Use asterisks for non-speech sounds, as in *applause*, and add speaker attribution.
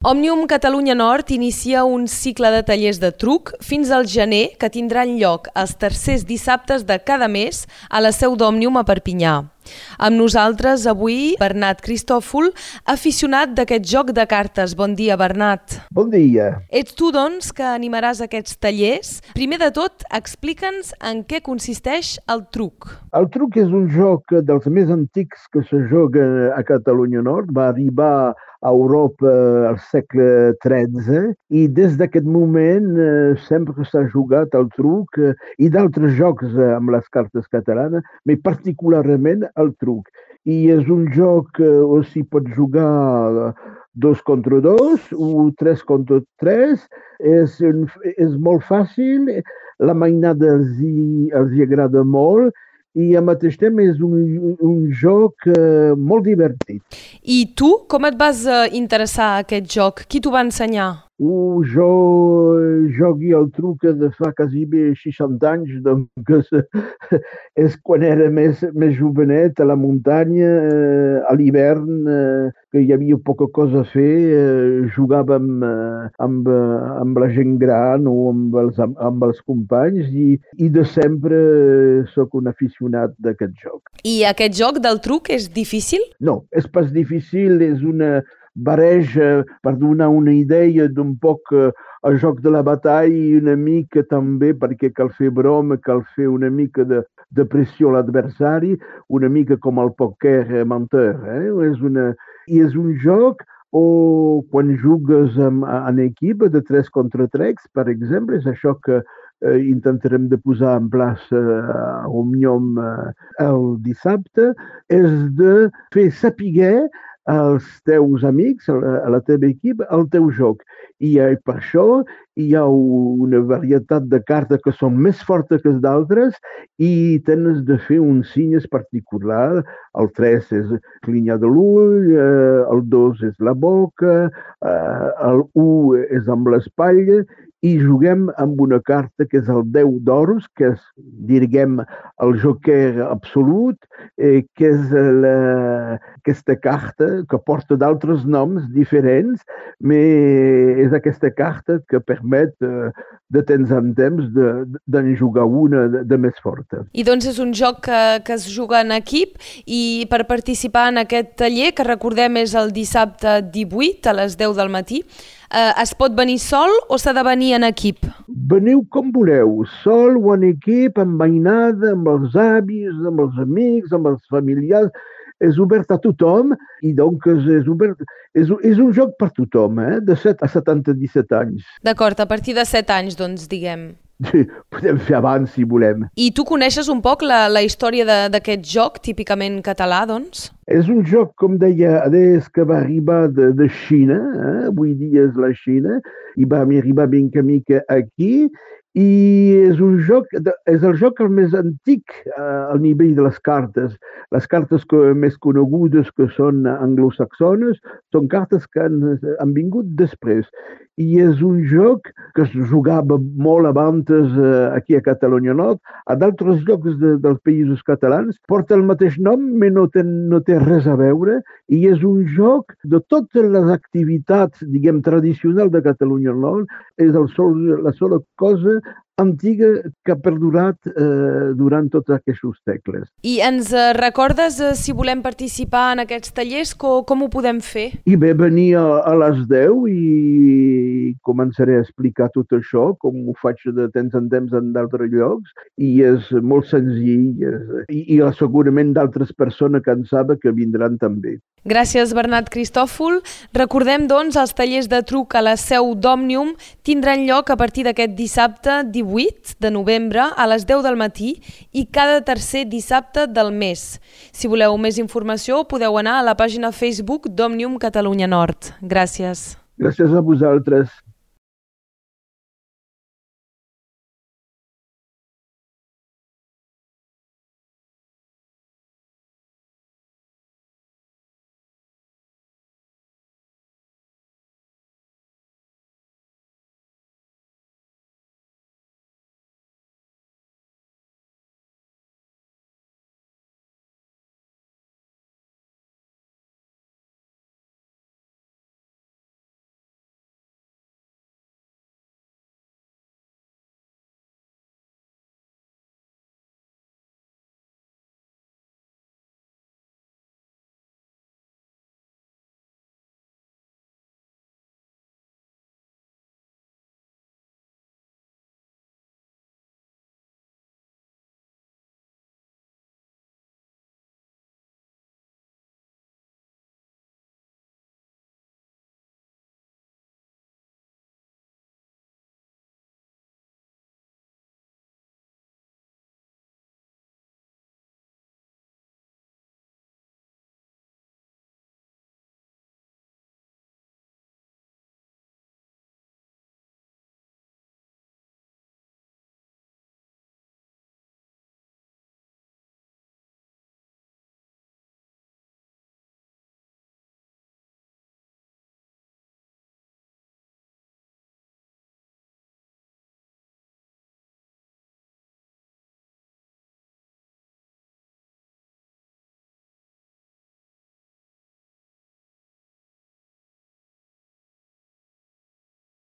Speaker 1: Òmnium Catalunya Nord inicia un cicle de tallers de truc fins al gener que tindran lloc els tercers dissabtes de cada mes a la seu d'Òmnium a Perpinyà. Amb nosaltres avui Bernat Cristòfol, aficionat d'aquest joc de cartes. Bon dia, Bernat.
Speaker 2: Bon dia.
Speaker 1: Ets tu, doncs, que animaràs aquests tallers. Primer de tot, explica'ns en què consisteix el truc.
Speaker 2: El truc és un joc dels més antics que se joga a Catalunya Nord. Va arribar a Europa al segle XIII i des d'aquest moment eh, sempre s'ha jugat al truc eh, i d'altres jocs eh, amb les cartes catalanes, però particularment el truc. I és un joc que on s'hi pot jugar dos contra dos o tres contra tres. És, un, és molt fàcil, la mainada els hi, els hi agrada molt i al mateix temps és un, un joc eh, molt divertit.
Speaker 1: I tu, com et vas eh, interessar a aquest joc? Qui t'ho va ensenyar?
Speaker 2: Uh, jo jogui el truc de fa quasi bé 60 anys, doncs *laughs* és quan era més, més jovenet a la muntanya, eh, a l'hivern, eh, que hi havia poca cosa a fer, eh, jugàvem eh, amb, amb la gent gran o amb els, amb els companys i, i de sempre eh, sóc un aficionat d'aquest joc.
Speaker 1: I aquest joc del truc és difícil?
Speaker 2: No, és pas difícil, és una, bareja per donar una idea d'un poc eh, el joc de la batalla i una mica també perquè cal fer broma, cal fer una mica de, de pressió a l'adversari, una mica com el poker mentor. Eh? És una, I és un joc o quan jugues en, en equip de 3 contra 3, per exemple, és això que eh, intentarem de posar en plaça eh, a Omnium eh, el dissabte, és de fer saber als teus amics, a la teva equip, el teu joc. I per això hi ha una varietat de cartes que són més fortes que d'altres i tens de fer un signes particular. El 3 és línia de l'ull, eh, el 2 és la boca, eh, el 1 és amb l'espatlla i juguem amb una carta que és el 10 d'oros, que és, diguem, el joker absolut, eh, que és la, aquesta carta que porta d'altres noms diferents, però és aquesta carta que permet eh, de temps en temps d'en jugar una de, de més forta.
Speaker 1: I doncs és un joc que, que es juga en equip i per participar en aquest taller, que recordem és el dissabte 18 a les 10 del matí, eh, es pot venir sol o s'ha de venir en equip?
Speaker 2: Veniu com voleu, sol o en equip, amb mainada, amb els avis, amb els amics, amb els familiars, és obert a tothom i doncs és, obert, és, és un joc per tothom, eh? de 7 a 77 anys.
Speaker 1: D'acord, a partir de 7 anys, doncs, diguem. *laughs*
Speaker 2: Podem fer abans si volem.
Speaker 1: I tu coneixes un poc la, la història d'aquest joc típicament català, doncs?
Speaker 2: És un joc, com deia, des que va arribar de, de Xina, eh? avui dia és la Xina, i va arribar ben que aquí, i és un joc, és el joc el més antic eh, al nivell de les cartes. Les cartes que, més conegudes que són anglosaxones són cartes que han, han vingut després. I és un joc que es jugava molt abans eh, aquí a Catalunya Nord. A d'altres llocs de, dels països catalans porta el mateix nom, però no no té res a veure. I és un joc de totes les activitats, diguem, tradicionals de Catalunya Nord. És el sol, la sola cosa antiga que ha perdurat eh, durant tots aquests segles.
Speaker 1: I ens eh, recordes eh, si volem participar en aquests tallers, com, com ho podem fer?
Speaker 2: I bé, venir a, a les 10 i començaré a explicar tot això, com ho faig de temps en temps en d'altres llocs, i és molt senzill, i, i segurament d'altres persones que en saben que vindran també.
Speaker 1: Gràcies, Bernat Cristòfol. Recordem, doncs, els tallers de truc a la seu d'Òmnium tindran lloc a partir d'aquest dissabte 18 de novembre a les 10 del matí i cada tercer dissabte del mes. Si voleu més informació, podeu anar a la pàgina Facebook d'Òmnium Catalunya Nord. Gràcies.
Speaker 2: Gràcies a vosaltres.